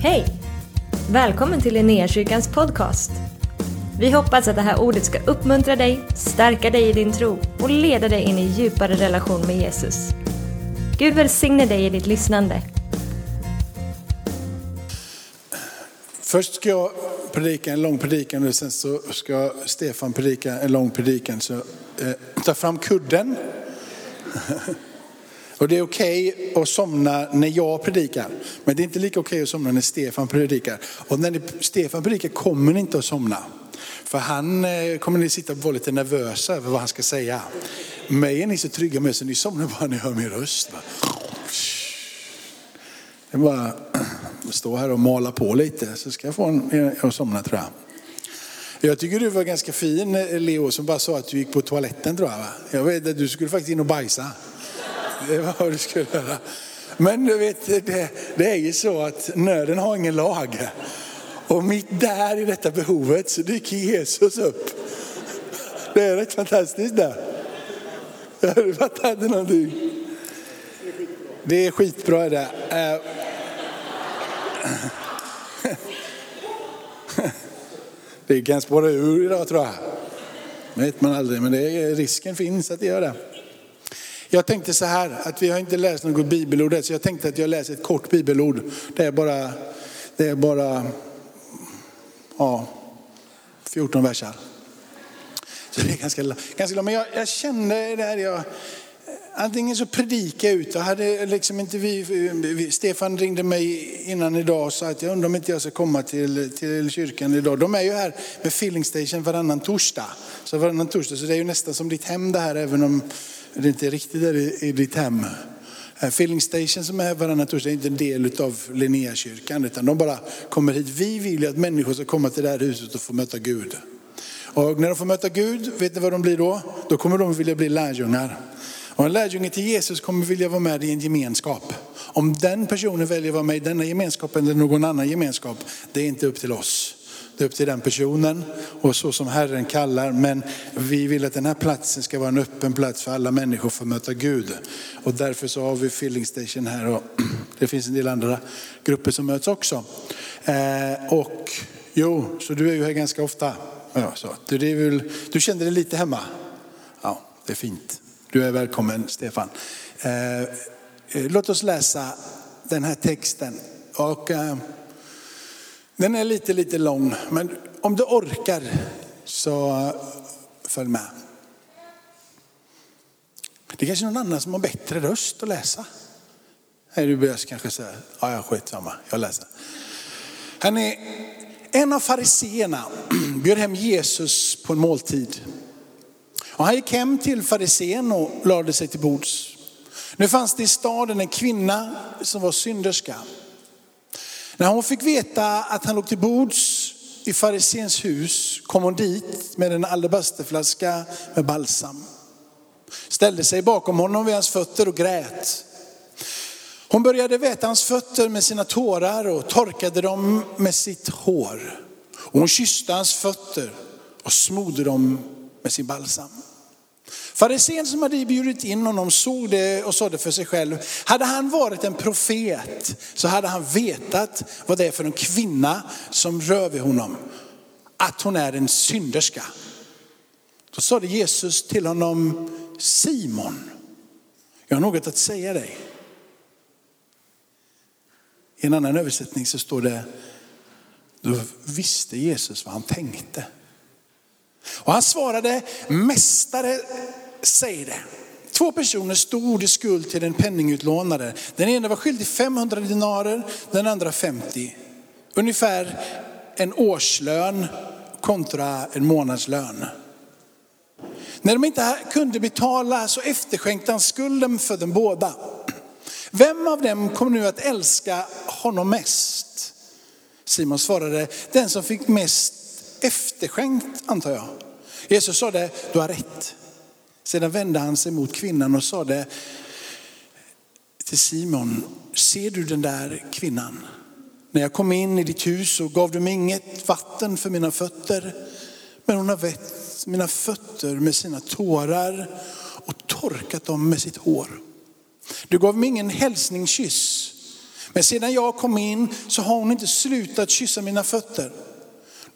Hej! Välkommen till Linnéakyrkans podcast. Vi hoppas att det här ordet ska uppmuntra dig, stärka dig i din tro och leda dig in i djupare relation med Jesus. Gud välsigne dig i ditt lyssnande. Först ska jag predika en lång predikan och sen så ska Stefan predika en lång predikan. Så eh, ta fram kudden. Och det är okej okay att somna när jag predikar. Men det är inte lika okej okay att somna när Stefan predikar. Och när Stefan predikar kommer ni inte att somna. För han eh, kommer ni sitta och vara lite nervösa över vad han ska säga. Mig är ni så trygga med så ni somnar bara när ni hör min röst. Det är bara att stå här och mala på lite så ska jag få er att somna tror jag. Jag tycker du var ganska fin eh, Leo som bara sa att du gick på toaletten tror jag. Va? Jag vet att du skulle faktiskt in och bajsa. Det var vad du skulle göra. Men du vet, det, det är ju så att nöden har ingen lag. Och mitt där i detta behovet så dyker Jesus upp. Det är rätt fantastiskt där. Du fattat någonting? Det är skitbra det. Uh, det kan spåra ur idag tror jag. Det vet man aldrig, men det är, risken finns att det gör det. Jag tänkte så här, att vi har inte läst något bibelord så jag tänkte att jag läser ett kort bibelord. Det är bara, det är bara ja, 14 versar. Så det är ganska, ganska långt. Men jag, jag kände det här, jag, antingen så predika ut, och hade liksom inte vi, vi, Stefan ringde mig innan idag och sa att jag undrar om inte jag ska komma till, till kyrkan idag. De är ju här med Filling Station varannan torsdag. Så varannan torsdag, så det är ju nästan som ditt hem det här, även om det inte riktigt där i ditt hem. Filling Station som är varannan torsdag är inte en del av Linnéakyrkan utan de bara kommer hit. Vi vill ju att människor ska komma till det här huset och få möta Gud. Och när de får möta Gud, vet ni vad de blir då? Då kommer de vilja bli lärjungar. Och en lärjunge till Jesus kommer vilja vara med i en gemenskap. Om den personen väljer att vara med i denna gemenskap eller någon annan gemenskap, det är inte upp till oss. Det är upp till den personen och så som Herren kallar. Men vi vill att den här platsen ska vara en öppen plats för alla människor för att möta Gud. Och därför så har vi Filling Station här och det finns en del andra grupper som möts också. Eh, och jo, så du är ju här ganska ofta. Ja, så. Du, det är väl, du kände dig lite hemma? Ja, det är fint. Du är välkommen Stefan. Eh, eh låt oss läsa den här texten. Och, eh, den är lite, lite lång, men om du orkar så eh, följ med. Det är kanske någon annan som har bättre röst att läsa. Nej, du börjar kanske säga, ja, ja skitsamma, jag läser. Han är en av fariseerna bjöd hem Jesus på en måltid. Och han gick hem till farisén och lade sig till bords. Nu fanns det i staden en kvinna som var synderska. När hon fick veta att han låg till bords i farisens hus kom hon dit med en alabasterflaska med balsam. Ställde sig bakom honom vid hans fötter och grät. Hon började väta hans fötter med sina tårar och torkade dem med sitt hår. Och hon kysste hans fötter och smorde dem med sin balsam. Farisén som hade bjudit in honom såg det och sa det för sig själv. Hade han varit en profet så hade han vetat vad det är för en kvinna som rör vid honom. Att hon är en synderska. Då sa det Jesus till honom, Simon, jag har något att säga dig. I en annan översättning så står det, då visste Jesus vad han tänkte. Och han svarade, mästare säg det. Två personer stod i skuld till en penningutlånare. Den ena var skyldig 500 dinarer, den andra 50. Ungefär en årslön kontra en månadslön. När de inte kunde betala så efterskänkte han skulden för dem båda. Vem av dem kommer nu att älska honom mest? Simon svarade, den som fick mest efterskänkt antar jag. Jesus sa det, du har rätt. Sedan vände han sig mot kvinnan och sade till Simon, ser du den där kvinnan? När jag kom in i ditt hus så gav du mig inget vatten för mina fötter, men hon har vätt mina fötter med sina tårar och torkat dem med sitt hår. Du gav mig ingen hälsningskyss, Men sedan jag kom in så har hon inte slutat kyssa mina fötter.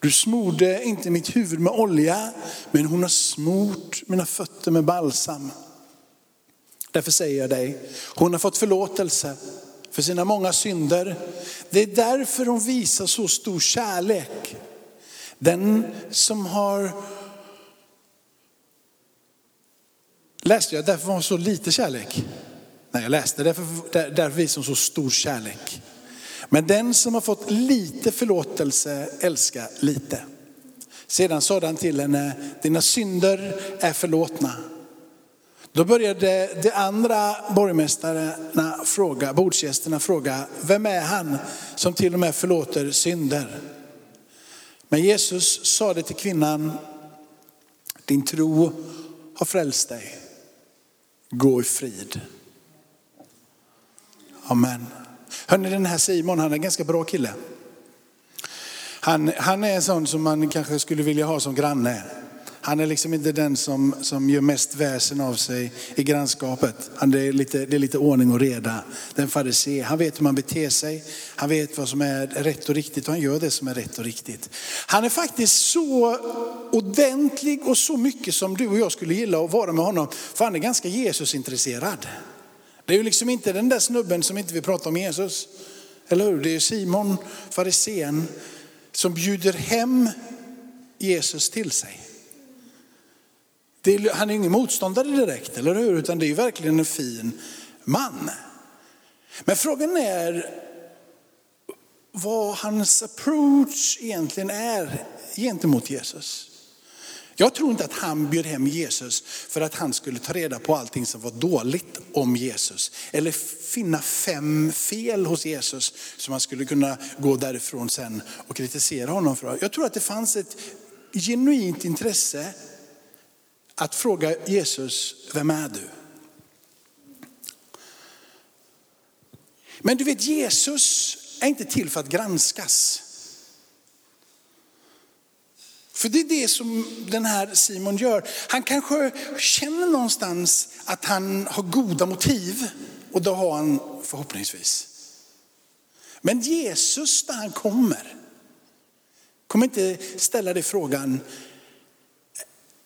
Du smorde inte mitt huvud med olja, men hon har smort mina fötter med balsam. Därför säger jag dig, hon har fått förlåtelse för sina många synder. Det är därför hon visar så stor kärlek. Den som har, läste jag, därför var hon så lite kärlek. Nej, jag läste, därför, där, därför visar hon så stor kärlek. Men den som har fått lite förlåtelse älskar lite. Sedan sa han till henne, dina synder är förlåtna. Då började de andra borgmästarna fråga, bordsgästerna fråga, vem är han som till och med förlåter synder? Men Jesus sa det till kvinnan, din tro har frälst dig. Gå i frid. Amen. Hörrni, den här Simon, han är en ganska bra kille. Han, han är en sån som man kanske skulle vilja ha som granne. Han är liksom inte den som, som gör mest väsen av sig i grannskapet. Han, det, är lite, det är lite ordning och reda. Den farisé, han vet hur man beter sig. Han vet vad som är rätt och riktigt och han gör det som är rätt och riktigt. Han är faktiskt så ordentlig och så mycket som du och jag skulle gilla att vara med honom. För han är ganska Jesusintresserad. Det är ju liksom inte den där snubben som inte vill prata om Jesus. Eller hur? Det är Simon, farisén, som bjuder hem Jesus till sig. Är, han är ingen motståndare direkt, eller hur? Utan det är verkligen en fin man. Men frågan är vad hans approach egentligen är gentemot Jesus. Jag tror inte att han bjöd hem Jesus för att han skulle ta reda på allting som var dåligt om Jesus. Eller finna fem fel hos Jesus som han skulle kunna gå därifrån sen och kritisera honom för. Jag tror att det fanns ett genuint intresse att fråga Jesus, vem är du? Men du vet Jesus är inte till för att granskas. För det är det som den här Simon gör. Han kanske känner någonstans att han har goda motiv och det har han förhoppningsvis. Men Jesus när han kommer, kommer inte ställa dig frågan,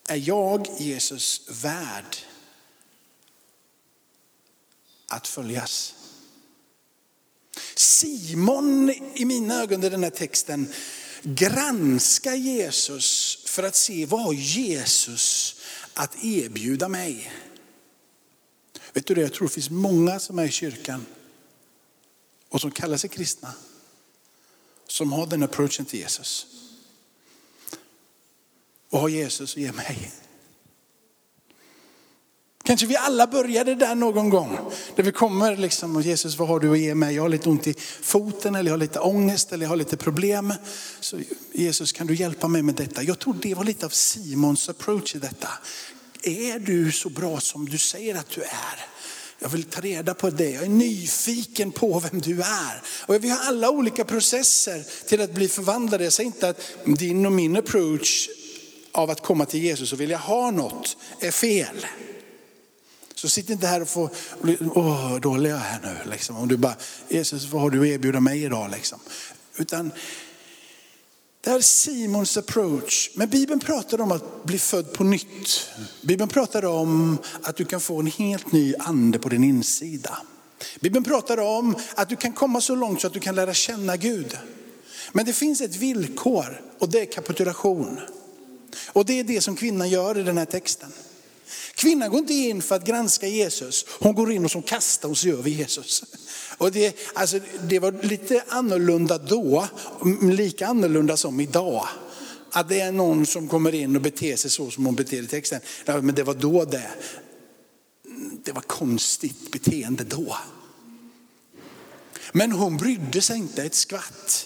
är jag Jesus värd att följas? Simon i mina ögon i den här texten granska Jesus för att se vad har Jesus att erbjuda mig. Vet du det, jag tror det finns många som är i kyrkan och som kallar sig kristna. Som har den approachen till Jesus. Och har Jesus att ge mig. Kanske vi alla började där någon gång. Där vi kommer liksom, och Jesus vad har du att ge mig? Jag har lite ont i foten eller jag har lite ångest eller jag har lite problem. Så Jesus kan du hjälpa mig med detta? Jag tror det var lite av Simons approach i detta. Är du så bra som du säger att du är? Jag vill ta reda på det. Jag är nyfiken på vem du är. Och vi har alla olika processer till att bli förvandlade. Jag säger inte att din och min approach av att komma till Jesus och vilja ha något är fel. Så sitt inte här och få, åh dålig jag är här nu. Liksom. Om du bara, Jesus vad har du att erbjuda mig idag? Liksom. Utan det här är Simons approach. Men Bibeln pratar om att bli född på nytt. Bibeln pratar om att du kan få en helt ny ande på din insida. Bibeln pratar om att du kan komma så långt så att du kan lära känna Gud. Men det finns ett villkor och det är kapitulation. Och det är det som kvinnan gör i den här texten. Kvinnan går inte in för att granska Jesus, hon går in och som kastar hon sig över Jesus. Och det, alltså, det var lite annorlunda då, lika annorlunda som idag. Att det är någon som kommer in och beter sig så som hon beter i texten. Men det var då det. Det var konstigt beteende då. Men hon brydde sig inte ett skvatt.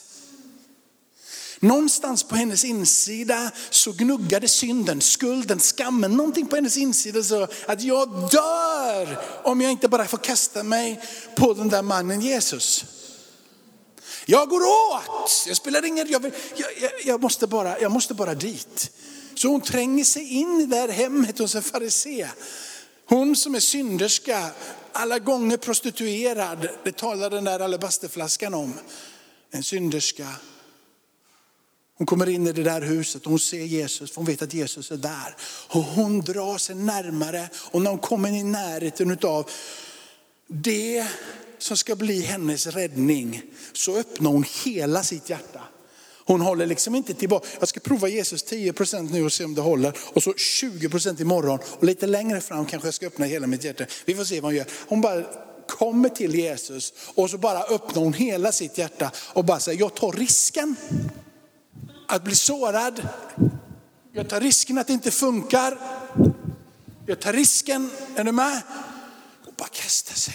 Någonstans på hennes insida så gnuggade synden, skulden, skammen, någonting på hennes insida så att jag dör om jag inte bara får kasta mig på den där mannen Jesus. Jag går åt, jag spelar ingen jag, jag, jag, jag, måste bara, jag måste bara dit. Så hon tränger sig in i det här hemmet hos en farisé. Hon som är synderska alla gånger prostituerad. Det talar den där alabasterflaskan om. En synderska. Hon kommer in i det där huset och hon ser Jesus, för hon vet att Jesus är där. Och hon drar sig närmare och när hon kommer i närheten av det som ska bli hennes räddning så öppnar hon hela sitt hjärta. Hon håller liksom inte tillbaka. Jag ska prova Jesus 10% nu och se om det håller. Och så 20% imorgon. Och lite längre fram kanske jag ska öppna hela mitt hjärta. Vi får se vad hon gör. Hon bara kommer till Jesus och så bara öppnar hon hela sitt hjärta och bara säger, jag tar risken att bli sårad. Jag tar risken att det inte funkar. Jag tar risken, är du med? Och bara kasta sig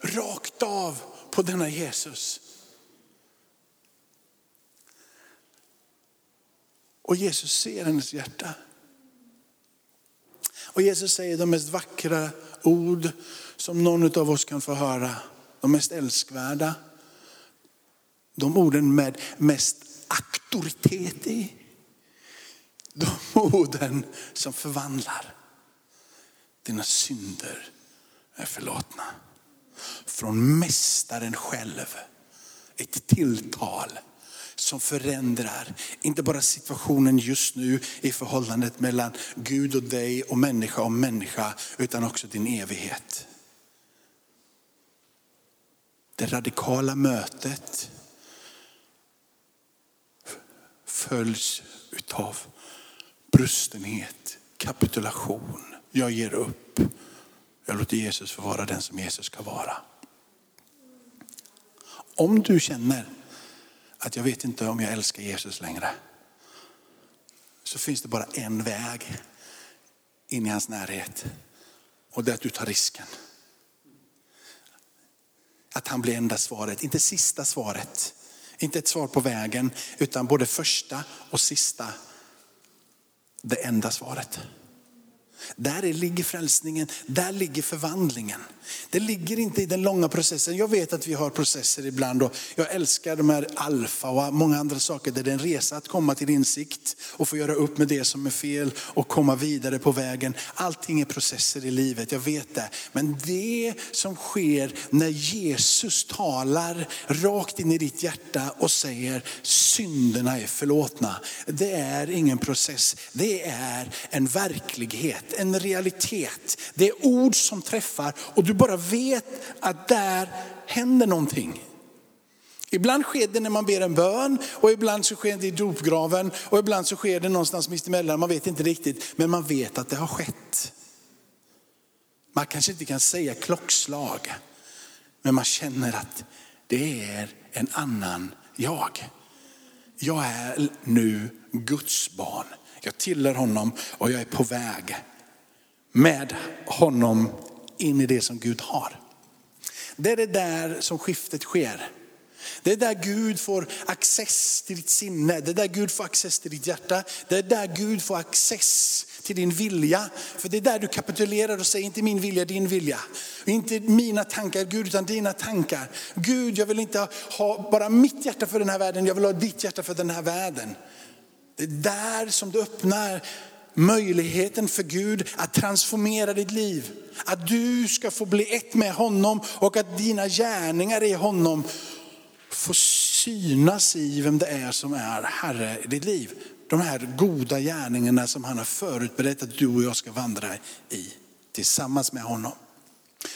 rakt av på denna Jesus. Och Jesus ser hennes hjärta. Och Jesus säger de mest vackra ord som någon av oss kan få höra. De mest älskvärda. De orden med mest auktoritet i. De orden som förvandlar. Dina synder är förlåtna. Från mästaren själv. Ett tilltal som förändrar, inte bara situationen just nu i förhållandet mellan Gud och dig och människa och människa, utan också din evighet. Det radikala mötet följs utav brustenhet, kapitulation. Jag ger upp. Jag låter Jesus få vara den som Jesus ska vara. Om du känner att jag vet inte om jag älskar Jesus längre. Så finns det bara en väg in i hans närhet. Och det är att du tar risken. Att han blir enda svaret, inte sista svaret. Inte ett svar på vägen, utan både första och sista. Det enda svaret. Där ligger frälsningen, där ligger förvandlingen. Det ligger inte i den långa processen. Jag vet att vi har processer ibland och jag älskar de här alfa och många andra saker där det är en resa att komma till insikt och få göra upp med det som är fel och komma vidare på vägen. Allting är processer i livet, jag vet det. Men det som sker när Jesus talar rakt in i ditt hjärta och säger synderna är förlåtna. Det är ingen process, det är en verklighet en realitet. Det är ord som träffar och du bara vet att där händer någonting. Ibland sker det när man ber en bön och ibland så sker det i dopgraven och ibland så sker det någonstans mitt emellan. Man vet inte riktigt, men man vet att det har skett. Man kanske inte kan säga klockslag, men man känner att det är en annan jag. Jag är nu Guds barn. Jag tillhör honom och jag är på väg med honom in i det som Gud har. Det är det där som skiftet sker. Det är där Gud får access till ditt sinne, det är där Gud får access till ditt hjärta. Det är där Gud får access till din vilja. För det är där du kapitulerar och säger inte min vilja, din vilja. Inte mina tankar Gud, utan dina tankar. Gud, jag vill inte ha bara mitt hjärta för den här världen, jag vill ha ditt hjärta för den här världen. Det är där som du öppnar möjligheten för Gud att transformera ditt liv. Att du ska få bli ett med honom och att dina gärningar i honom får synas i vem det är som är Herre i ditt liv. De här goda gärningarna som han har förutberett att du och jag ska vandra i tillsammans med honom.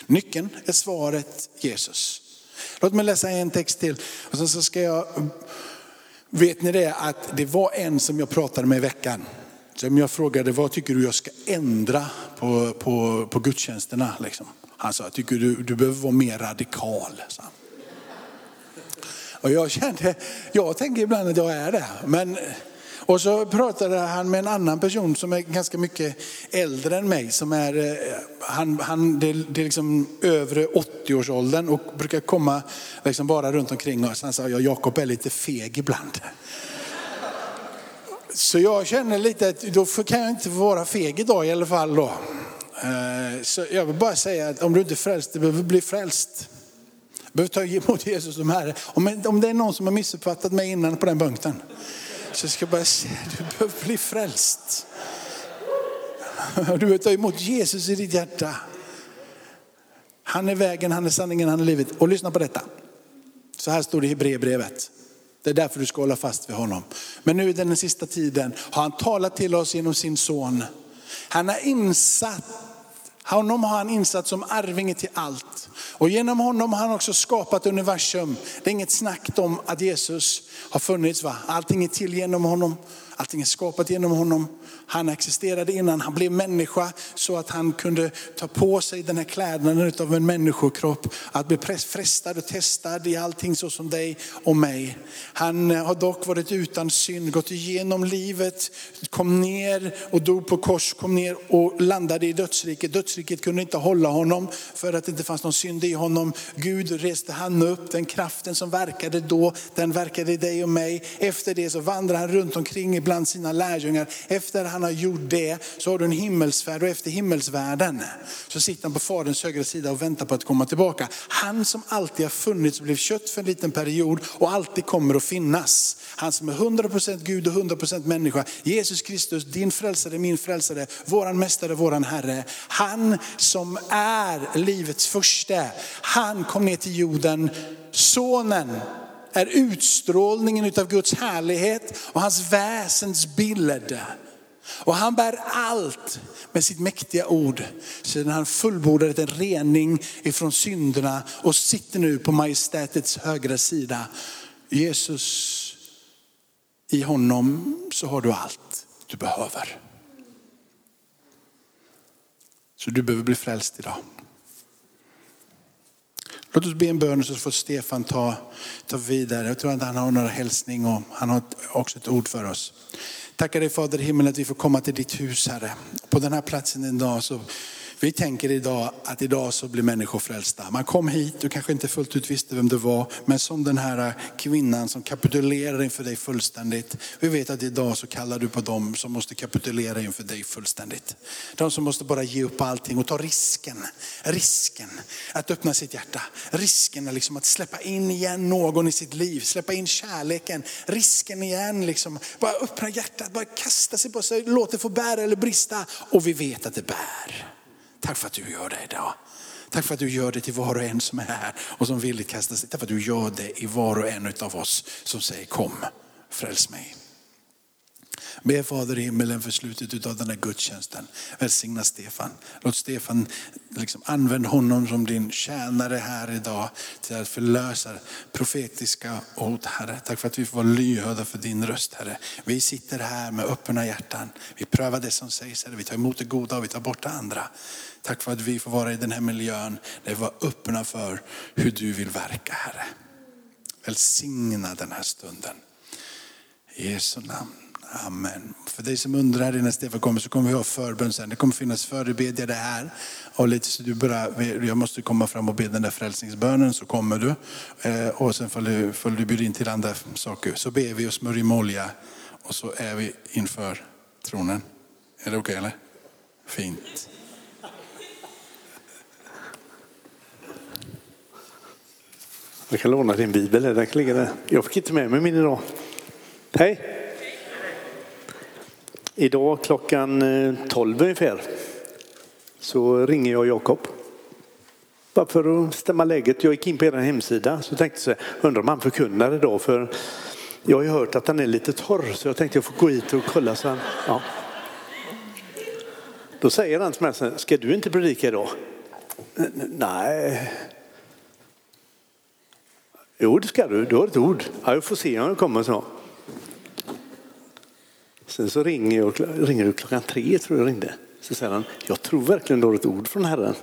Nyckeln är svaret Jesus. Låt mig läsa en text till och så ska jag, vet ni det att det var en som jag pratade med i veckan. Som jag frågade, vad tycker du jag ska ändra på, på, på gudstjänsterna? Liksom. Han sa, jag tycker du, du behöver vara mer radikal. Så. Och jag kände, jag tänker ibland att jag är det. Men, och så pratade han med en annan person som är ganska mycket äldre än mig. Som är, eh, han, han, det, det är liksom övre 80-årsåldern och brukar komma liksom bara runt omkring oss. Han sa, ja, Jakob är lite feg ibland. Så jag känner lite att då kan jag inte vara feg idag i alla fall. Då. Eh, så jag vill bara säga att om du inte är frälst, du behöver bli frälst. Du behöver ta emot Jesus som Herre. Om det är någon som har missuppfattat mig innan på den punkten. Så ska jag bara säga, du behöver bli frälst. Du behöver ta emot Jesus i ditt hjärta. Han är vägen, han är sanningen, han är livet. Och lyssna på detta. Så här står det i Hebreerbrevet. Det är därför du ska hålla fast vid honom. Men nu i den sista tiden har han talat till oss genom sin son. Han har insatt honom har han insatt som arvinge till allt. Och genom honom har han också skapat universum. Det är inget snack om att Jesus har funnits. Va? Allting är till genom honom. Allting är skapat genom honom. Han existerade innan han blev människa så att han kunde ta på sig den här klädnaden av en människokropp. Att bli frestad och testad i allting så som dig och mig. Han eh, har dock varit utan synd, gått igenom livet, kom ner och dog på kors, kom ner och landade i dödsriket. Dödsriket kunde inte hålla honom för att det inte fanns någon synd i honom. Gud reste han upp, den kraften som verkade då, den verkade i dig och mig. Efter det så vandrar han runt omkring bland sina lärjungar. Efter han han har gjort det så har du en himmelsfärd och efter himmelsvärlden så sitter han på faderns högra sida och väntar på att komma tillbaka. Han som alltid har funnits och blev kött för en liten period och alltid kommer att finnas. Han som är 100% Gud och 100% människa. Jesus Kristus, din frälsare, min frälsare, våran mästare, våran Herre. Han som är livets första. Han kom ner till jorden, sonen är utstrålningen av Guds härlighet och hans väsens bild. Och han bär allt med sitt mäktiga ord. Sedan han fullbordat en rening ifrån synderna och sitter nu på majestätets högra sida. Jesus, i honom så har du allt du behöver. Så du behöver bli frälst idag. Låt oss be en bön så får Stefan ta, ta vidare. Jag tror att han har några hälsning och han har också ett ord för oss. Tackar dig Fader i himmelen att vi får komma till ditt hus Herre. På den här platsen en dag så vi tänker idag att idag så blir människor frälsta. Man kom hit, du kanske inte fullt ut visste vem du var, men som den här kvinnan som kapitulerar inför dig fullständigt. Vi vet att idag så kallar du på dem som måste kapitulera inför dig fullständigt. De som måste bara ge upp allting och ta risken. Risken att öppna sitt hjärta. Risken är liksom att släppa in igen någon i sitt liv, släppa in kärleken. Risken igen, liksom, bara öppna hjärtat, bara kasta sig på sig, låt det få bära eller brista. Och vi vet att det bär. Tack för att du gör det idag. Tack för att du gör det till var och en som är här och som vill kasta sig. Tack för att du gör det i var och en av oss som säger kom, fräls mig. Be Fader i himmelen för slutet av den här gudstjänsten. Välsigna Stefan. Låt Stefan, liksom, använd honom som din tjänare här idag till att förlösa profetiska ord Herre. Tack för att vi får vara lyhörda för din röst Herre. Vi sitter här med öppna hjärtan. Vi prövar det som sägs Herre. Vi tar emot det goda och vi tar bort det andra. Tack för att vi får vara i den här miljön där vi var öppna för hur du vill verka Herre. Välsigna den här stunden. I Jesu namn. Amen. För dig som undrar innan Stefan kommer så kommer vi ha förbön sen. Det kommer finnas förebedjare här. Och lite så du bara, jag måste komma fram och be den där frälsningsbönen så kommer du. Eh, och sen får du, får du bjuda in till andra saker. Så ber vi och smörjer med olja. Och så är vi inför tronen. Är det okej okay, eller? Fint. Jag kan låna din bibel, den kan ligga där. Jag fick inte med mig min idag. Hej! Idag klockan eh, 12 ungefär så ringer jag Jakob. Bara för att stämma läget. Jag gick in på er hemsida så tänkte jag undrar om han förkunnar idag för jag har ju hört att han är lite torr så jag tänkte jag får gå hit och kolla. Så han, ja. Då säger han till mig, ska du inte predika idag? Nej. Jo det ska du, du har ett ord. Ja, jag får se om jag kommer så. Sen så ringer, jag, ringer du klockan tre tror jag ringde. Så säger han, jag tror verkligen du har ett ord från Herren.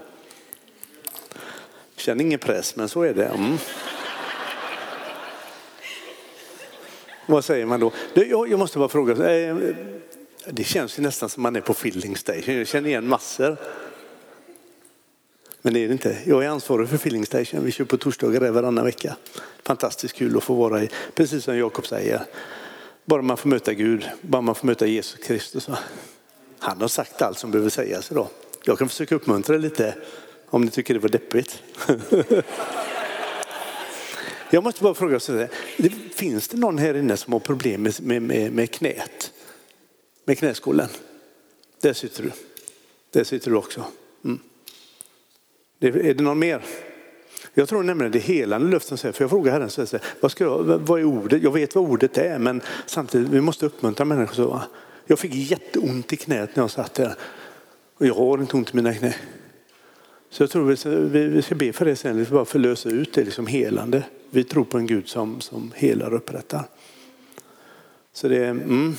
Känner ingen press, men så är det. Mm. Vad säger man då? Jag måste bara fråga. Eh, det känns ju nästan som man är på filling station. Jag känner igen massor. Men det är det inte. Jag är ansvarig för filling station. Vi kör på torsdagar där varannan vecka. Fantastiskt kul att få vara i, precis som Jakob säger. Bara man får möta Gud, bara man får möta Jesus Kristus. Han har sagt allt som behöver sägas idag. Jag kan försöka uppmuntra lite om ni tycker det var deppigt. Jag måste bara fråga, så finns det någon här inne som har problem med, med, med knät? Med knäskålen? Där sitter du. Där sitter du också. Det, är det någon mer? Jag tror nämligen det helande löften. säger, för jag frågar Herren, så säger, vad, ska jag, vad är ordet? Jag vet vad ordet är, men samtidigt, vi måste uppmuntra människor. Så, Jag fick jätteont i knät när jag satt där. Och jag har inte ont i mina knän. Så jag tror vi ska, vi ska be för det sen, liksom bara förlösa ut det liksom helande. Vi tror på en Gud som, som helar och upprättar. Så det, mm,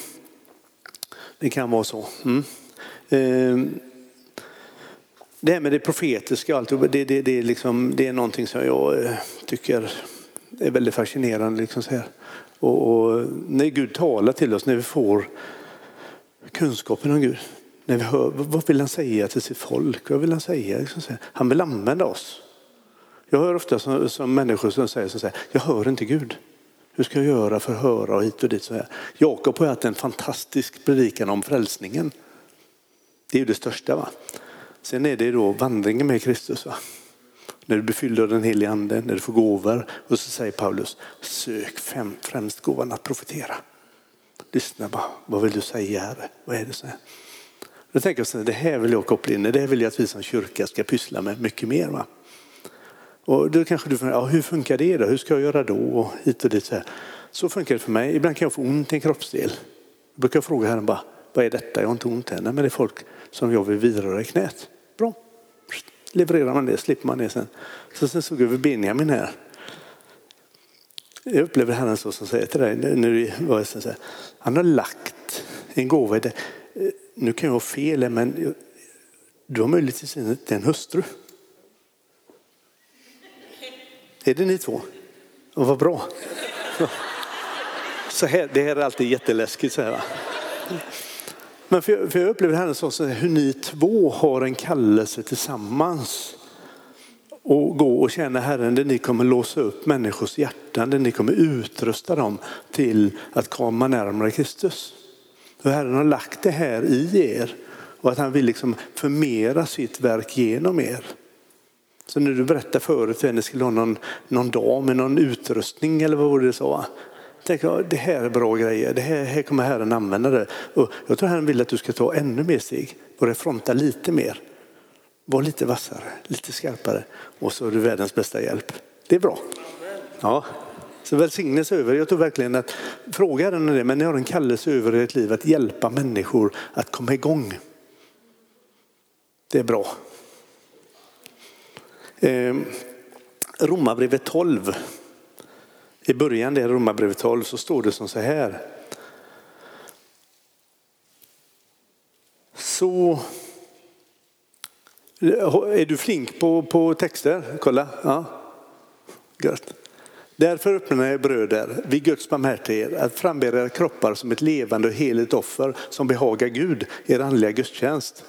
det kan vara så. Mm. Eh, det här med det profetiska och allt, det, det, det, är liksom, det är någonting som jag eh, tycker är väldigt fascinerande. Liksom så här. Och, och, när Gud talar till oss, när vi får kunskapen om Gud, när vi hör, vad vill han säga till sitt folk? Vad vill han säga? Liksom så här. Han vill använda oss. Jag hör ofta som, som människor som säger så här, jag hör inte Gud. Hur ska jag göra för att höra och hit och dit? Så här. Jakob har haft en fantastisk predikan om frälsningen. Det är ju det största. Va? Sen är det då vandringen med Kristus. Va? När du blir fylld av den helige ande, när du får gåvor. Och så säger Paulus, sök fem, främst gåvan att profetera. Lyssna bara, vad vill du säga Herre? Vad är det så här? Då tänker jag så här, det här vill jag koppla in, det här vill jag att vi som kyrka ska pyssla med mycket mer. Va? Och då kanske du funderar, ja, hur funkar det då? Hur ska jag göra då? Och hit och dit. Så, här. så funkar det för mig. Ibland kan jag få ont i en kroppsdel. Då brukar jag fråga Herren bara, vad är detta? Jag har inte ont än. Men det är folk som jag vill vidröra i knät. Levererar man det slipper man det sen. Så sen såg jag över Benjamin här. Jag upplever Herren så som säger till dig, när du var så han har lagt en gåva i det. Eh, nu kan jag ha fel men du har möjligtvis inte en hustru. Är det ni två? Och vad bra. Så här, det här är alltid jätteläskigt. Så här, va? Men för jag, för jag upplever Herren så hur ni två har en kallelse tillsammans. Och gå och tjäna Herren där ni kommer låsa upp människors hjärtan, där ni kommer utrusta dem till att komma närmare Kristus. För Herren har lagt det här i er och att han vill liksom förmera sitt verk genom er. Så när du berättade förut att ni skulle ha någon, någon dag med någon utrustning eller vad var det du sa? Tänk, det här är bra grejer, det här, här kommer Herren använda det. Och jag tror Herren vill att du ska ta ännu mer steg, börja fronta lite mer. Var lite vassare, lite skarpare och så är du världens bästa hjälp. Det är bra. Ja. Så välsignelse över. Jag tror verkligen att fråga Herren det, men ni har en kallelse över ert liv att hjälpa människor att komma igång. Det är bra. Eh, Romarbrevet 12. I början där Romarbrevet 12 så står det som så här. Så är du flink på, på texter? Kolla. Ja. Gött. Därför öppnar jag bröder vid Guds barmhärtighet att frambära era kroppar som ett levande och heligt offer som behagar Gud, er andliga gudstjänst.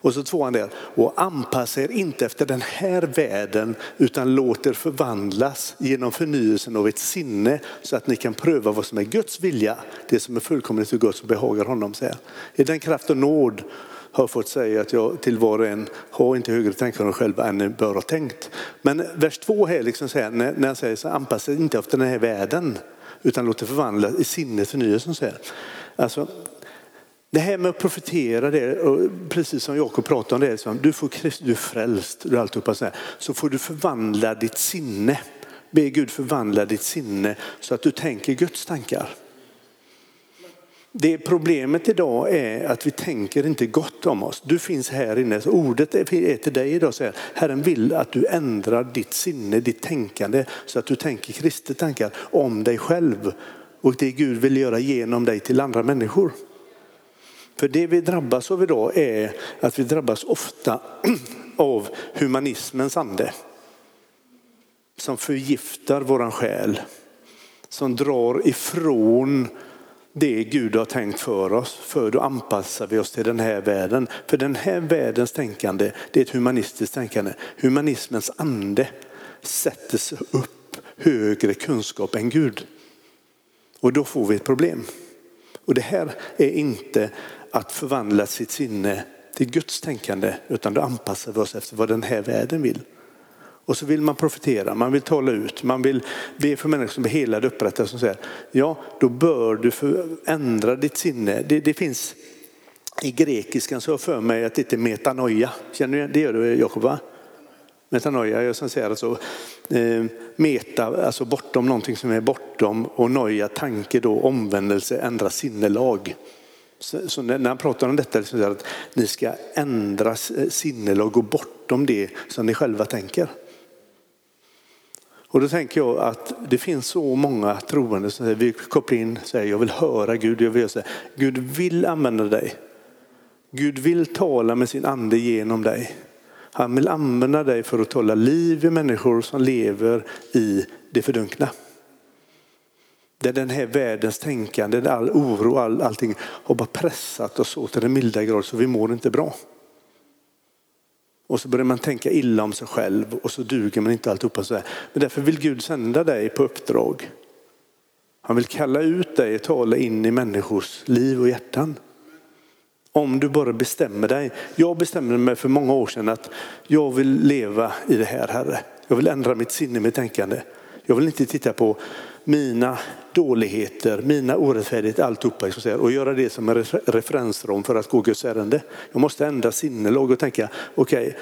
Och så tvåan där, och anpassa er inte efter den här världen utan låt er förvandlas genom förnyelsen av ett sinne så att ni kan pröva vad som är Guds vilja, det som är fullkomligt och Guds som behagar honom. Säga. I den kraft och nåd har fått säga att jag till var och en har inte högre tankar om själva än ni bör ha tänkt. Men vers två här liksom säger, när, när han säger så anpassa er inte efter den här världen utan låt er förvandlas i sinnet förnyelsen. Alltså, det här med att profetera, det, precis som Jakob pratade om, det, liksom, du, får, du är frälst, du är alltihopa så, här, så får du förvandla ditt sinne. Be Gud förvandla ditt sinne så att du tänker Guds tankar. Det problemet idag är att vi tänker inte gott om oss. Du finns här inne, så ordet är till dig idag. Så här, Herren vill att du ändrar ditt sinne, ditt tänkande så att du tänker kristet tankar om dig själv och det Gud vill göra genom dig till andra människor. För det vi drabbas av idag är att vi drabbas ofta av humanismens ande. Som förgiftar våran själ. Som drar ifrån det Gud har tänkt för oss. För då anpassar vi oss till den här världen. För den här världens tänkande, det är ett humanistiskt tänkande. Humanismens ande sätter sig upp högre kunskap än Gud. Och då får vi ett problem. Och det här är inte att förvandla sitt sinne till Guds tänkande utan då anpassar vi oss efter vad den här världen vill. Och så vill man profetera, man vill tala ut, man vill be för människor som är helade och upprättade som säger ja då bör du ändra ditt sinne. Det, det finns i grekiskan så har jag för mig att det heter är metanoia. Känner du det? gör du Jakob va? Metanoia, jag som säger alltså eh, meta, alltså bortom någonting som är bortom och noja, tanke då, omvändelse, ändra sinnelag. Så, så när han pratar om detta, liksom att ni ska ändra eh, sinnelag, gå bortom det som ni själva tänker. Och då tänker jag att det finns så många troende som säger, vi kopplar in, säger jag vill höra Gud, jag vill säga, Gud vill använda dig. Gud vill tala med sin ande genom dig. Han vill använda dig för att tala liv i människor som lever i det fördunkna. Där den här världens tänkande, all oro, all, allting har bara pressat oss så till den milda grad så vi mår inte bra. Och så börjar man tänka illa om sig själv och så duger man inte alltihopa så här. Men därför vill Gud sända dig på uppdrag. Han vill kalla ut dig och tala in i människors liv och hjärtan. Om du bara bestämmer dig. Jag bestämde mig för många år sedan att jag vill leva i det här Herre. Jag vill ändra mitt sinne, mitt tänkande. Jag vill inte titta på mina dåligheter, mina orättfärdigheter, alltihopa liksom, och göra det som en referensram för att gå Guds ärende. Jag måste ändra sinnelag och tänka, okej, okay,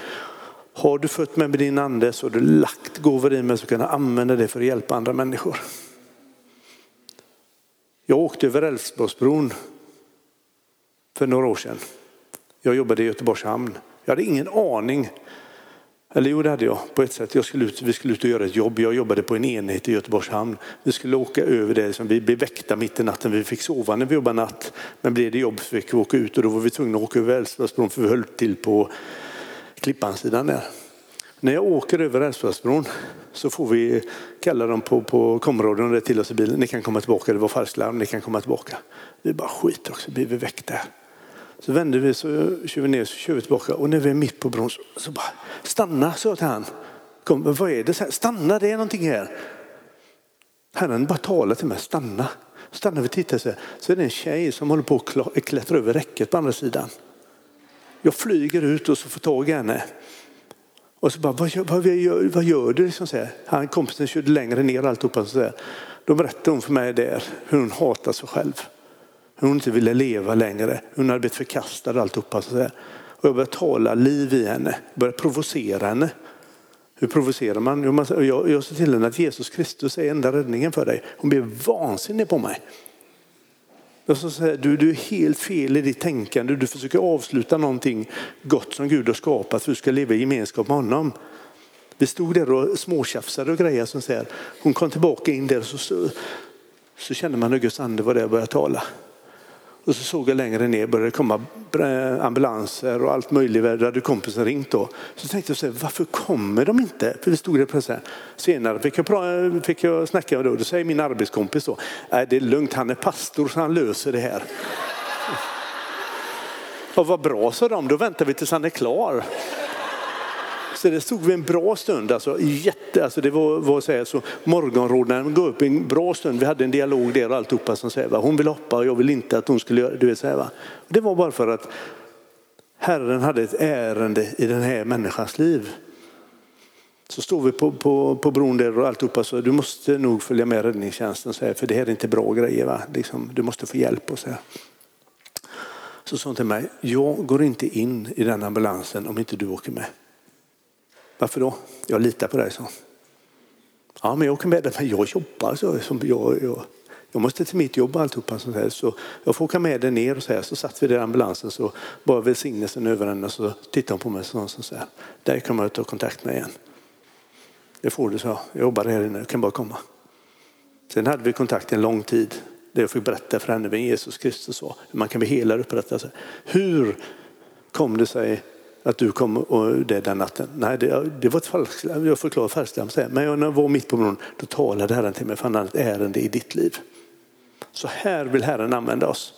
har du fött mig med din ande så har du lagt gåvor i mig så kan jag använda det för att hjälpa andra människor. Jag åkte över Älvsborgsbron för några år sedan. Jag jobbade i Göteborgs hamn. Jag hade ingen aning eller jo, det hade jag på ett sätt. Jag skulle ut, vi skulle ut och göra ett jobb. Jag jobbade på en enhet i Göteborgs hamn. Vi skulle åka över det. Som vi blev väckta mitt i natten. Vi fick sova när vi jobbade natt. Men blev det jobb så fick vi åka ut och då var vi tvungna att åka över Älvsborgsbron för vi höll till på Klippansidan där. När jag åker över Älvsborgsbron så får vi kalla dem på, på komradion det till oss i bilen. Ni kan komma tillbaka, det var falsklarm, ni kan komma tillbaka. Vi bara skiter också, blir vi väckta. Så vände vi, så kör vi ner, så kör vi tillbaka och när vi är mitt på bron så, så bara stanna, sa jag till han. Kom, vad är det? Stanna, det är någonting här. Herren bara talar till mig, stanna. Stannar vi och tittar så, så är det en tjej som håller på att klättra över räcket på andra sidan. Jag flyger ut och så får tag i henne. Och så bara, vad gör, vad gör, vad gör du? Liksom så Han kompisen körde längre ner alltihopa. Så här. Då berättade hon för mig där hur hon hatar sig själv hon inte ville leva längre. Hon hade blivit förkastad alltihopa. Så där. Och jag började tala liv i henne, började provocera henne. Hur provocerar man? Jag, jag sa till henne att Jesus Kristus är enda räddningen för dig. Hon blev vansinnig på mig. Jag sa så här, du, du är helt fel i ditt tänkande. Du försöker avsluta någonting gott som Gud har skapat för att du ska leva i gemenskap med honom. Vi stod där och småtjafsade och grejer. Som säger. Hon kom tillbaka in där och så, så, så kände man hur Guds ande var där och började tala. Och så såg jag längre ner började det komma eh, ambulanser och allt möjligt. Där hade kompisen ringt då. Så tänkte jag så här, varför kommer de inte? För det stod det plötsligt. Senare fick jag, fick jag snacka med då. då säger min arbetskompis så, nej det är lugnt, han är pastor så han löser det här. Och vad bra sa de, då väntar vi tills han är klar. Så det stod vi en bra stund, alltså, jätte, alltså det var, var så, här, så morgonrodnaden går upp en bra stund. Vi hade en dialog där och alltihopa som säger, va? hon vill hoppa och jag vill inte att hon skulle göra det. Så här, va? Det var bara för att Herren hade ett ärende i den här människans liv. Så står vi på, på, på bron där och alltihopa så du måste nog följa med räddningstjänsten så här, för det här är inte bra grejer. Va? Liksom, du måste få hjälp och så här. Så sa hon till mig, jag går inte in i den ambulansen om inte du åker med. Varför då? Jag litar på dig, så. Ja, men jag åker med dig, men jag jobbar. Så, jag, jag, jag måste till mitt jobb och alltihopa. Så, här, så jag får åka med dig ner och så här. Så satt vi där i ambulansen så bara välsignelsen över henne och så tittade hon på mig och sa, så här. Där kan jag ta kontakt med igen. Det får du, så jag jobbar här inne, jag kan bara komma. Sen hade vi kontakt en lång tid där jag fick berätta för henne vem Jesus Kristus var. Hur man kan bli helad och upprättad. Hur kom det sig att du kom och det den natten. Nej, det, det var ett falskt, jag förklarar falskt. Men när jag var mitt på bron, då talade Herren till mig för han hade ett ärende i ditt liv. Så här vill Herren använda oss.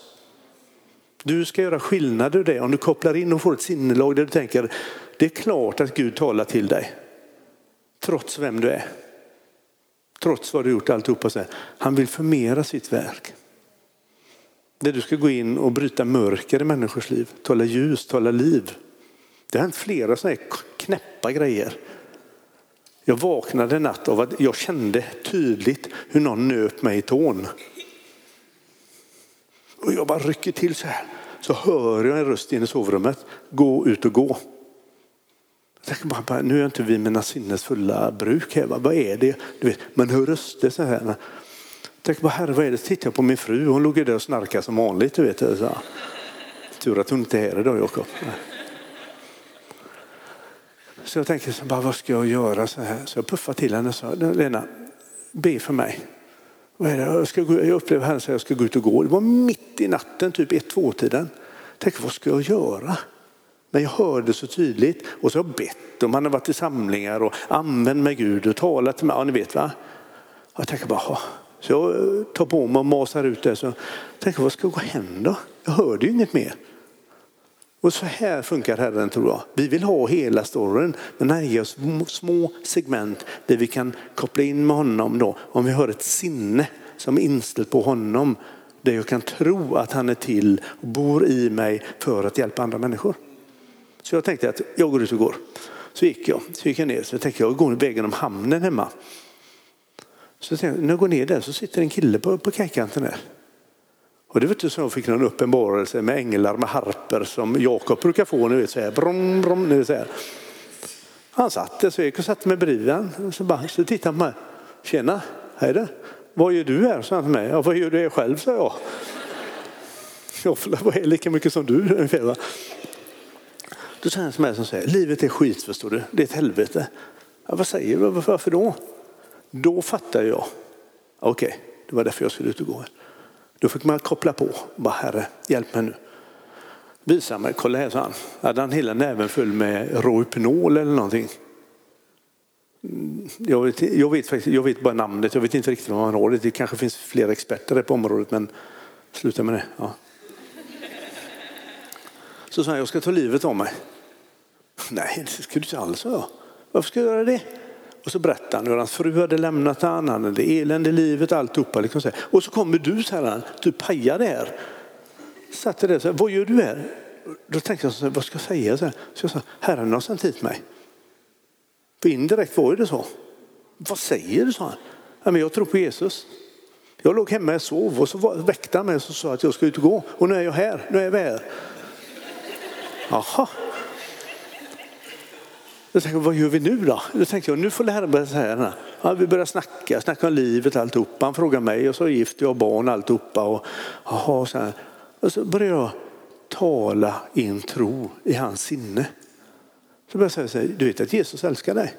Du ska göra skillnad ur det om du kopplar in och får ett sinnelag där du tänker, det är klart att Gud talar till dig. Trots vem du är. Trots vad du gjort alltihopa. Han vill förmera sitt verk. Där du ska gå in och bryta mörker i människors liv, tala ljus, tala liv. Det har hänt flera sådana här knäppa grejer. Jag vaknade en natt av att jag kände tydligt hur någon nöp mig i tån. Och jag bara rycker till så här. Så hör jag en röst inne i sovrummet. Gå ut och gå. Jag tänker bara, nu är jag inte vid mina sinnesfulla bruk här. Vad är det? Du vet, man hör röster så här. Jag tänker bara, herre vad är det? Så tittar jag på min fru, hon låg där och snarkade som vanligt. Du vet, så. Tur att hon inte är här idag Jakob. Så jag tänkte, så bara, vad ska jag göra? Så, här. så jag puffade till henne och sa, Lena, be för mig. Vad är det? Jag, ska gå, jag upplever henne säga jag ska gå ut och gå. Det var mitt i natten, typ ett två-tiden. Tänk vad ska jag göra? Men jag hörde så tydligt och så har jag bett och man har varit i samlingar och använt med Gud och talat till mig. Ja, ni vet va? Jag tänker bara, så jag tar på mig och masar ut det. Så jag tänker, vad ska gå hem då? Jag hörde ju inget mer. Och så här funkar Herren tror jag. Vi vill ha hela storyn men han ger oss små segment där vi kan koppla in med honom då. Om vi har ett sinne som är inställt på honom där jag kan tro att han är till och bor i mig för att hjälpa andra människor. Så jag tänkte att jag går ut och går. Så gick jag, så gick jag ner, så tänkte jag går vägen om hamnen hemma. Så tänkte jag, när jag går ner där så sitter en kille på, på kajkanten där. Och det var inte så jag fick någon uppenbarelse med änglar med harper som Jakob brukar få, ni vet så här, brom, brom, ni vet, så här. Han satt där så jag gick och satte mig bredvid honom. Så, bara, så tittade han på mig. Tjena, hej då. Vad gör du här? sa han till mig. Ja, vad gör du här själv? sa jag. Jag är lika mycket som du ungefär. Då säger han till mig som säger, livet är skit förstår du, det är ett helvete. Ja, vad säger du, varför då? Då fattar jag, okej, okay, det var därför jag skulle ut och gå. Då fick man koppla på, bara herre, hjälp mig nu. Visa mig, kolla här, sa han. Hade han hela näven full med Rohypnol eller någonting? Mm, jag vet, jag, vet faktiskt, jag vet bara namnet, jag vet inte riktigt vad man har. Det kanske finns flera experter på området, men sluta med det. Ja. Så sa han, jag ska ta livet av mig. Nej, det skulle du inte alls, jag. Varför ska jag göra det? Och så berättade han hur hans fru hade lämnat honom, han hade elände i livet, alltihopa. Liksom så och så kommer du säger han, du pajar det här. Satt där så här, vad gör du här? Då tänkte jag, så här, vad ska jag säga? Så, här. så jag sa, Herren har sänt hit mig. För indirekt var det så. Vad säger du? sa han. Ja, men jag tror på Jesus. Jag låg hemma och sov och så väckte han mig och sa att jag ska ut och gå. Och nu är jag här, nu är vi här. Jaha. Då tänkte jag, vad gör vi nu då? Då tänkte jag, nu får läraren börja säga ja, vi börjar snacka, snacka om livet alltihopa. Han frågar mig och så är jag gift, jag har barn alltihopa. Och, aha, så här. och så börjar jag tala in tro i hans sinne. Så börjar jag säga, du vet att Jesus älskar dig?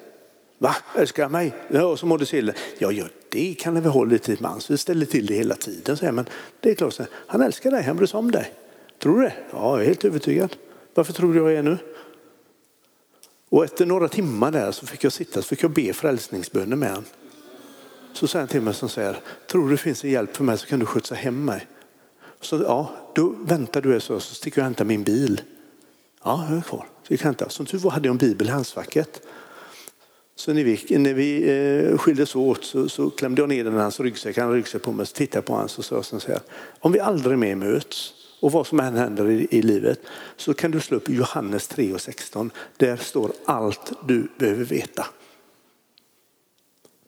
Va, älskar han mig? Ja, så mådde Sille. Ja, ja, det kan väl hålla lite till mans. Vi ställer till det hela tiden. Så här, men det är klart, han älskar dig, han bryr sig om dig. Tror du det? Ja, jag är helt övertygad. Varför tror du jag är nu? Och efter några timmar där så fick jag sitta så fick jag be frälsningsböner med honom. Så säger han till mig som säger, tror du det finns en hjälp för mig så kan du skjutsa hem mig. Så ja, då väntar du så, så sticker jag och hämtar min bil. Ja, jag är kvar. Så gick hämta. Som tur var hade jag en bibel i handskfacket. Så när vi, när vi eh, skildes åt så, så klämde jag ner den i hans ryggsäck. Han hade ryggsäck på mig. Så tittade jag på honom och sa så här, om vi aldrig mer möts och vad som än händer i, i livet så kan du slå upp Johannes 3 och 16. Där står allt du behöver veta.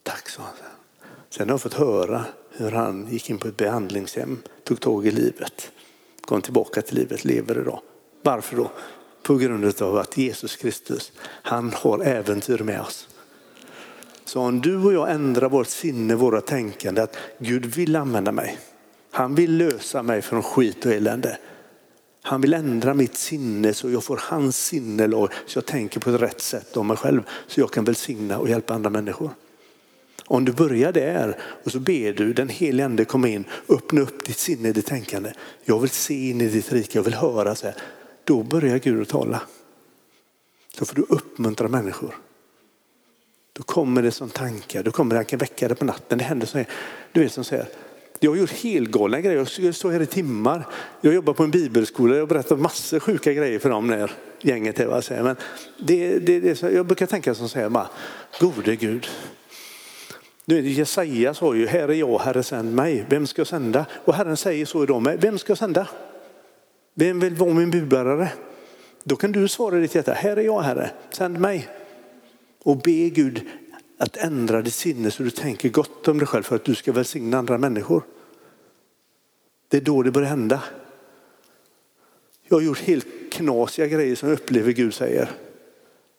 Tack sa han. Sen har jag fått höra hur han gick in på ett behandlingshem, tog tag i livet, kom tillbaka till livet, lever idag. Varför då? På grund av att Jesus Kristus, han har äventyr med oss. Så om du och jag ändrar vårt sinne, våra tänkande, att Gud vill använda mig. Han vill lösa mig från skit och elände. Han vill ändra mitt sinne så jag får hans sinnelag så jag tänker på ett rätt sätt om mig själv så jag kan välsigna och hjälpa andra människor. Om du börjar där och så ber du den helige ande komma in, öppna upp ditt sinne, ditt tänkande. Jag vill se in i ditt rike, jag vill höra. Så här. Då börjar Gud att tala. Så får du uppmuntra människor. Då kommer det som tankar, då kommer det, han kan väcka dig på natten. Det händer så här. Du vet som säger, jag har gjort helgalna grejer. Jag står här i timmar. Jag jobbar på en bibelskola. Jag berättar massor sjuka grejer för dem när gänget är. Vad Men det, det, det, jag brukar tänka som här, bara, gode Gud. Nu är det Jesaja sa ju, här är jag, Herre sänd mig. Vem ska jag sända? Och Herren säger så idag med, vem ska jag sända? Vem vill vara min budbärare? Då kan du svara i ditt hjärta, här är jag Herre, sänd mig. Och be Gud att ändra ditt sinne så du tänker gott om dig själv för att du ska välsigna andra människor. Det är då det börjar hända. Jag har gjort helt knasiga grejer som jag upplever Gud säger.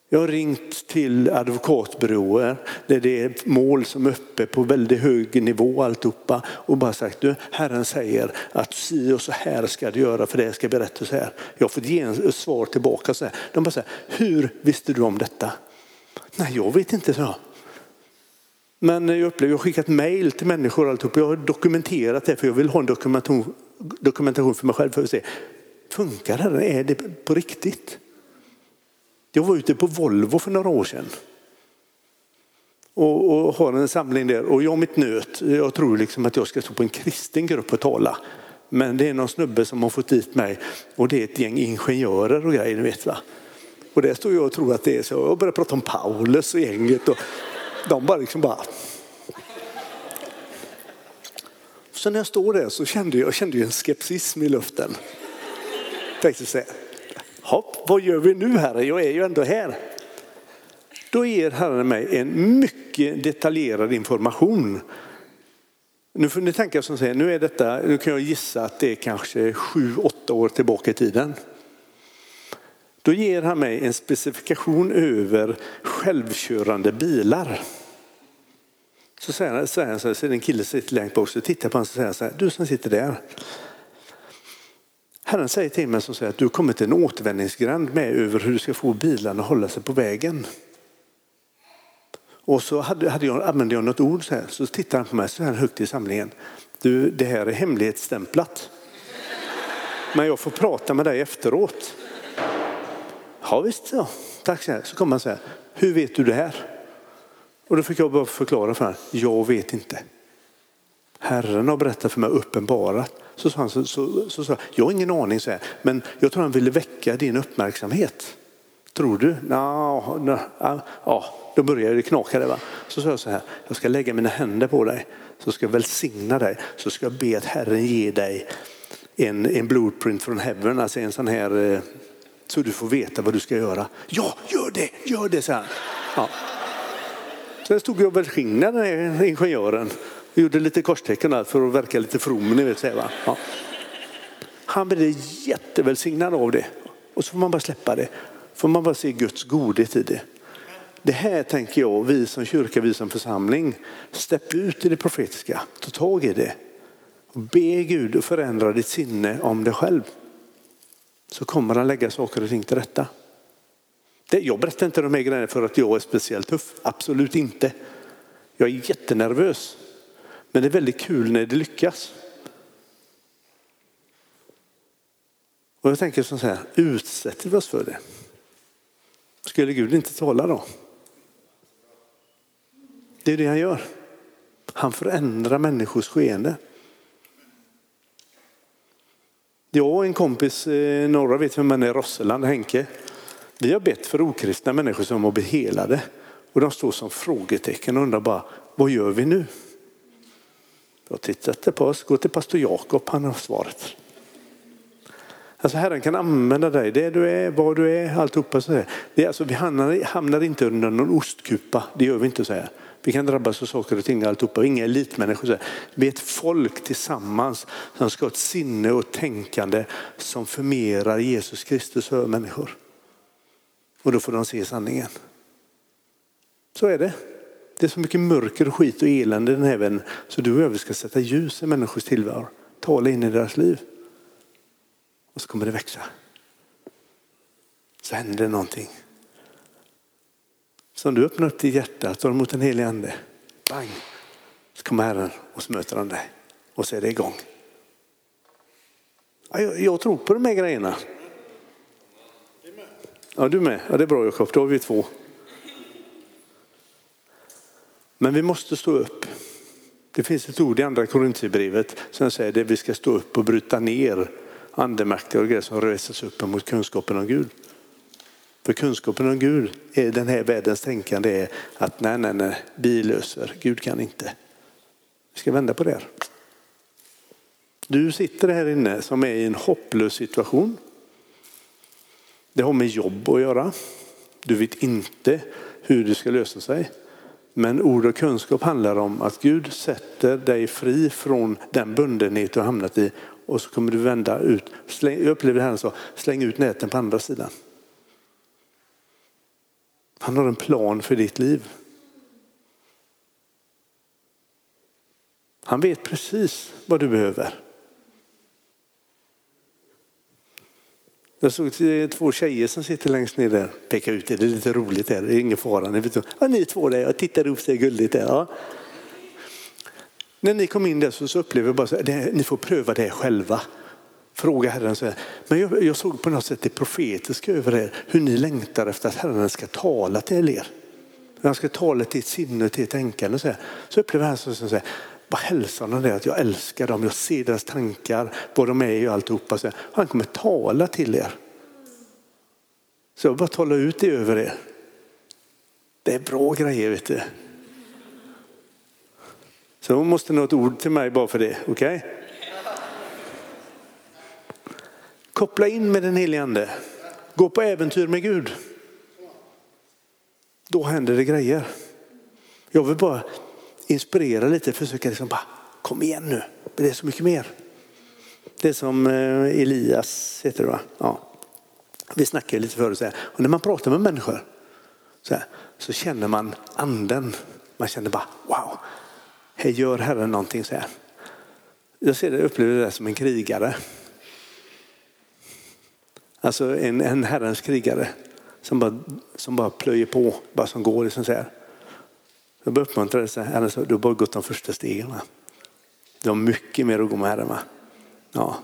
Jag har ringt till advokatbyråer där det är mål som är uppe på väldigt hög nivå alltihopa och bara sagt du, Herren säger att si och så här ska du göra för det ska berätta så här. Jag har fått ge en svar tillbaka så här. De bara säger, hur visste du om detta? Nej, jag vet inte, så. Men jag upplever, jag har skickat mejl till människor alltihop. Jag har dokumenterat det för jag vill ha en dokumentation, dokumentation för mig själv för att se, funkar det? Är det på riktigt? Jag var ute på Volvo för några år sedan. Och, och har en samling där och jag mitt nöt, jag tror liksom att jag ska stå på en kristen grupp och tala. Men det är någon snubbe som har fått dit mig och det är ett gäng ingenjörer och grejer, vet va. Och där står jag och tror att det är så. Jag börjar prata om Paulus och gänget och de bara liksom bara. Så när jag står där så kände jag, jag kände en skepsism i luften. Jag tänkte så här, hopp, vad gör vi nu herre? Jag är ju ändå här. Då ger Herren mig en mycket detaljerad information. Nu får ni tänka som säger, nu är detta, nu kan jag gissa att det är kanske sju, åtta år tillbaka i tiden. Då ger han mig en specifikation över självkörande bilar. Så säger han, så här, så är en kille sitter längst bak, så tittar på honom och säger så här, du som sitter där. Herren säger till mig som säger att du har kommit till en återvändningsgränd med över hur du ska få bilarna att hålla sig på vägen. Och så hade, hade jag, använde jag något ord så här, så tittar han på mig så här högt i samlingen. Du, det här är hemlighetsstämplat. Men jag får prata med dig efteråt. Ja visst, ja. tack så. Så kommer han säga, hur vet du det här? Och då fick jag bara förklara för honom, jag vet inte. Herren har berättat för mig uppenbarat. Så sa han, så, så, så, så, jag har ingen aning, så här, men jag tror han ville väcka din uppmärksamhet. Tror du? No, no, ja, då började det knaka. Det, va? Så sa jag så här, jag ska lägga mina händer på dig, så ska jag välsigna dig, så ska jag be att Herren ger dig en, en blueprint från heaven, alltså en sån här, eh, så du får veta vad du ska göra. Ja, gör det, gör det, så här. Ja. Sen stod jag och välsignade ingenjören och gjorde lite korstecken för att verka lite from. Ni vet, va? Ja. Han blev jättevälsignad av det. Och så får man bara släppa det. Får man bara se Guds godhet i det. Det här tänker jag, vi som kyrka, vi som församling, stepp ut i det profetiska, ta tag i det. Och be Gud att förändra ditt sinne om dig själv. Så kommer han lägga saker och ting till rätta. Jag berättar inte de här grejerna för att jag är speciellt tuff, absolut inte. Jag är jättenervös. Men det är väldigt kul när det lyckas. Och jag tänker så här, utsätter vi oss för det? Skulle Gud inte tala då? Det är det han gör. Han förändrar människors skeende. Jag och en kompis, eh, några vet vem man är, Rosseland, Henke. Vi har bett för okristna människor som har blivit helade. Och de står som frågetecken och undrar bara, vad gör vi nu? Jag tittar på oss, gå till pastor Jakob, han har svaret. Alltså Herren kan använda dig, det du är, vad du är, alltihopa. Så det är alltså, vi hamnar, hamnar inte under någon ostkupa, det gör vi inte så här. Vi kan drabbas av saker och ting alltihopa, inga elitmänniskor. Vi är ett folk tillsammans som ska ha ett sinne och tänkande som förmerar Jesus Kristus för människor. Och då får de se sanningen. Så är det. Det är så mycket mörker, och skit och elände i den här världen. Så du och jag ska sätta ljus i människors tillvaro. Tala in i deras liv. Och så kommer det växa. Så händer det någonting. Så om du öppnar upp ditt hjärta, tar emot den helige ande. Bang! Så kommer Herren och så möter han dig. Och så är det igång. Jag, jag tror på de här grejerna. Ja, du med. Ja, det är bra Jakob, då har vi två. Men vi måste stå upp. Det finns ett ord i andra Korintierbrevet som säger att vi ska stå upp och bryta ner andemakter och grejer som reses upp mot kunskapen om Gud. För kunskapen om Gud är den här världens tänkande är att nej, nej, nej, vi löser, Gud kan inte. Vi ska vända på det. Här. Du sitter här inne som är i en hopplös situation. Det har med jobb att göra. Du vet inte hur det ska lösa sig. Men ord och kunskap handlar om att Gud sätter dig fri från den bundenhet du har hamnat i och så kommer du vända ut. jag upplever det här så, släng ut näten på andra sidan. Han har en plan för ditt liv. Han vet precis vad du behöver. Jag såg två tjejer som sitter längst ner där. Pekar ut det, det är lite roligt där. Det är ingen fara. Ni, vet, ja, ni två där, jag tittar upp, det är gulligt där. Ja. När ni kom in där så, så upplevde jag bara att ni får pröva det själva. Fråga Herren så. Men jag, jag såg på något sätt det profetiska över er, hur ni längtar efter att Herren ska tala till er. Han ska tala till ert sinne, till ett tänkande. Så, här. så upplever jag som säger, vad hälsar bara hälsa honom det att jag älskar dem, jag ser deras tankar, vad de är och alltihopa. Så han kommer tala till er. Så jag bara tala ut det över er. Det är bra grejer vet du. Så hon måste ett ord till mig bara för det, okej? Okay? Koppla in med den helige ande. Gå på äventyr med Gud. Då händer det grejer. Jag vill bara inspirera lite, försöka liksom bara, kom igen nu, det är så mycket mer. Det är som eh, Elias heter det va? Ja. Vi snackade lite förut, så här. och när man pratar med människor så, här, så känner man anden. Man känner bara wow, här gör Herren någonting så här. Jag ser det, upplever det som en krigare. Alltså en, en Herrens krigare som bara, som bara plöjer på, bara som går. Liksom så här. Jag bara uppmuntra dig, alltså, du har bara gått de första stegen. Va? Du har mycket mer att gå med Herren. Va? Ja.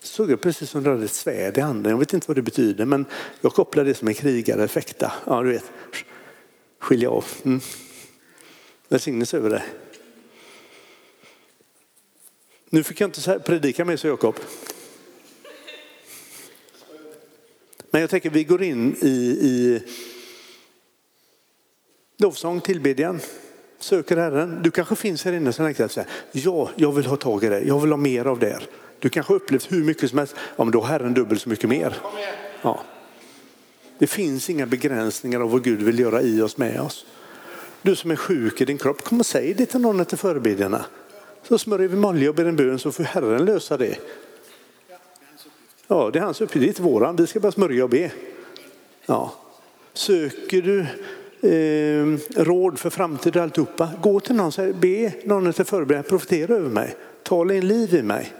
Så såg jag precis som du hade ett svärd i handen. Jag vet inte vad det betyder men jag kopplar det som en krigare, fäkta. Ja, du vet. Skilja av. Mm. Välsignelse över dig. Nu fick jag inte predika mer, så Jakob. Men jag tänker vi går in i, i lovsång, tillbedjan söker Herren. Du kanske finns här inne och tänker att ja, jag vill ha tag i det. Jag vill ha mer av det. Du kanske upplevt hur mycket som helst. Ja, men då har Herren dubbelt så mycket mer. Ja. Det finns inga begränsningar av vad Gud vill göra i oss, med oss. Du som är sjuk i din kropp, kom och säg det till någon efter förebedjarna. Så smörjer vi med olja och ber en bön så får Herren lösa det. Ja, det är hans uppgift, det är inte våran. Vi ska bara smörja och be. Ja. Söker du eh, råd för framtiden och alltihopa. Gå till någon och säg, be någon att förbereda, profetera över mig. Tala in liv i mig.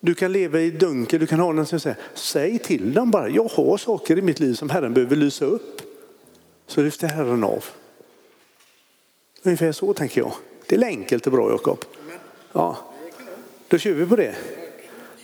Du kan leva i dunkel, du kan ha någon som säger, säg till dem bara, jag har saker i mitt liv som Herren behöver lysa upp. Så lyfter Herren av. Ungefär så tänker jag. Det är enkelt och bra Jakob. Ja, då kör vi på det.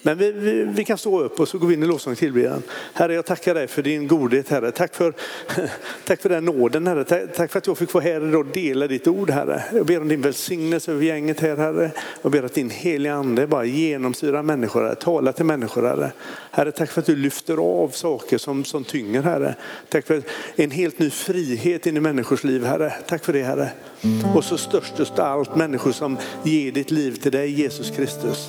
Men vi, vi, vi, kan stå upp och så går vi in i lovsång tillbedjan. Herre, jag tackar dig för din godhet, Herre. Tack för, tack för den nåden, Herre. Tack, tack för att jag fick få här och dela ditt ord, Herre. Jag ber om din välsignelse över gänget här, Herre. Jag ber att din heliga ande bara genomsyrar människor, Herre. Tala till människor, Herre. Herre, tack för att du lyfter av saker som, som tynger, Herre. Tack för en helt ny frihet in i människors liv, Herre. Tack för det, Herre. Och så störst av allt människor som ger ditt liv till dig, Jesus Kristus.